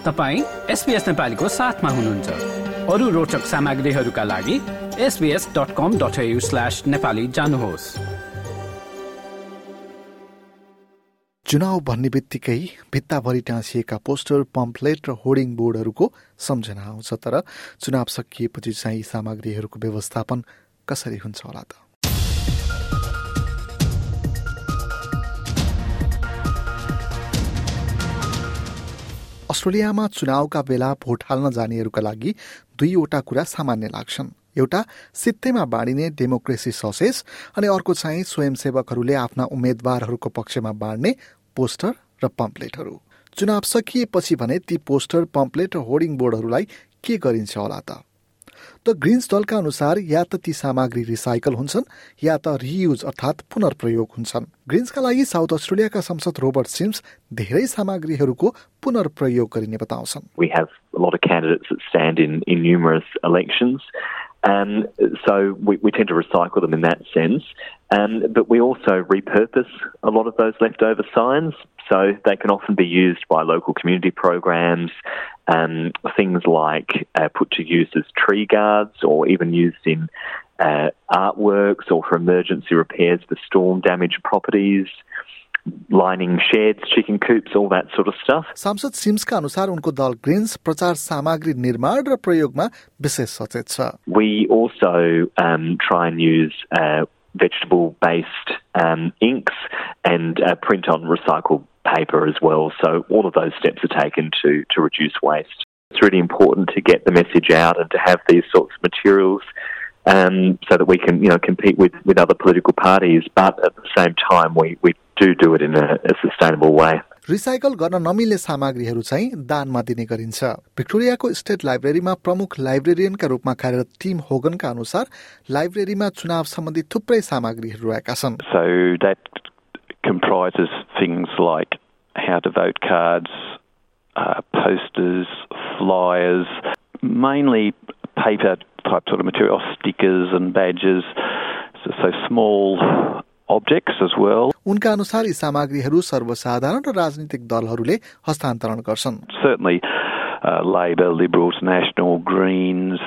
तपाईँ एसपिएस नेपालीको साथमा हुनुहुन्छ। अरू रोचक सामग्रीहरूका लागि SBS dot com dot slash Nepali जानुहोस्। चुनाव भन्ने बित्तिकै भित्ताभरि टाँसिएका पोस्टर पम्पलेट र होर्डिङ बोर्डहरूको सम्झना आउँछ तर चुनाव सकिएपछि चाहिँ सामग्रीहरूको व्यवस्थापन कसरी हुन्छ होला त? अस्ट्रेलियामा चुनावका बेला भोट हाल्न जानेहरूका लागि दुईवटा कुरा सामान्य लाग्छन्। एउटा सित्तैमा बाँडिने डेमोक्रेसी ससेस अनि अर्को चाहिँ स्वयंसेवकहरूले आफ्ना उम्मेद्वारहरूको पक्षमा बाँड्ने पोस्टर र पम्पलेटहरू। चुनाव सकिएपछि भने ती पोस्टर पम्पलेट र होर्डिङ बोर्डहरूलाई के गरिन्छ होला त? त ग्रिन्स दलका अनुसार या त ती सामग्री रिसाइकल हुन्छन् या त रियुज अर्थात् पुनर्प्रयोग हुन्छन् ग्रिन्सका लागि साउथ अस्ट्रेलियाका सांसद रोबर्ट सिम्स धेरै सामग्रीहरूको पुनर्प्रयोग गरिने बताउँछन् We have a lot of candidates that stand in, in numerous elections. Um, so we, we tend to recycle them in that sense. Um, but we also repurpose a lot of those leftover signs. So they can often be used by local community programs, um, things like uh, put to use as tree guards or even used in uh, artworks or for emergency repairs for storm damaged properties. Lining sheds, chicken coops, all that sort of stuff. सांसद सिम्सका अनुसार उनको दल greens प्रचार सामग्री निर्माण र प्रयोगमा विशेष सचेत छ We also um, try and use uh, vegetable based um, inks and uh, print on recycled paper as well. So all of those steps are taken to, to reduce waste. It's really important to get the message out and to have these sorts of materials um, so that we can, you know, compete with, with other political parties. But at the same time, we, we do do it in a, a sustainable way. Recycle गर्न नमिल्ने सामग्रीहरू चाहिँ दानमा दिने गरिन्छ भिक्टोरियाको state लाइब्रेरीमा प्रमुख लाइब्रेरियनका रूपमा कार्यरत टिम होगनका अनुसार लाइब्रेरीमा चुनाव सम्बन्धी थुप्रै सामग्रीहरू रहेका छन् So that comprises things like how to vote cards, uh, so, small. उनका अनुसार यी सामग्रीहरू सर्वसाधारण र राजनीतिक दलहरूले हस्तान्तरण गर्छन् Certainly uh, Labor, Liberals, National, Greens,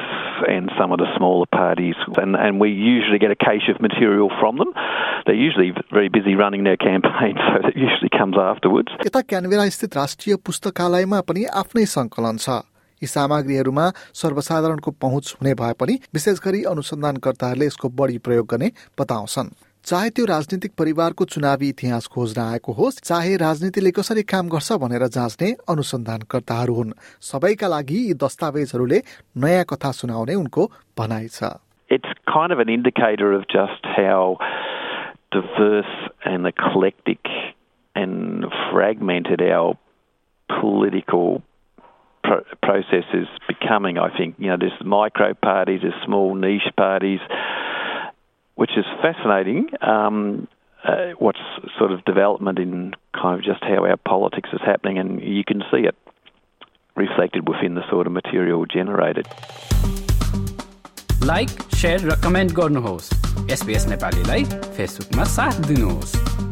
and some of the smaller parties. And, and we usually get a cache of material from them. They're usually very busy running their campaign, so it usually comes afterwards. यता Canberra स्थित राष्ट्रिय पुस्तकालयमा पनि आफ्नै संकलन छ यी सामग्रीहरूमा सर्वसाधारणको पहुँच हुने भए पनि विशेष गरी अनुसन्धानकर्ताहरूले यसको बढी प्रयोग गर्ने बताउँछन् चाहे त्यो राजनीतिक परिवारको चुनावी इतिहास खोज्न आएको होस् चाहे राजनीतिले कसरी काम गर्छ भनेर जाँच्ने अनुसन्धानकर्ताहरू हुन् सबैका लागि यी दस्तावेजहरूले नयाँ कथा सुनाउने उनको भनाइ छ It's kind of an indicator of just how diverse and eclectic and fragmented our political pro- process is becoming. I think you know there's micro parties, there's small niche parties, which is fascinating. Um, uh, what's sort of development in kind of just how our politics is happening, and you can see it reflected within the sort of material generated. Like share र comment गर्नुहोस् SPS नेपालीलाई फेसबुकमा साथ दिनुहोस्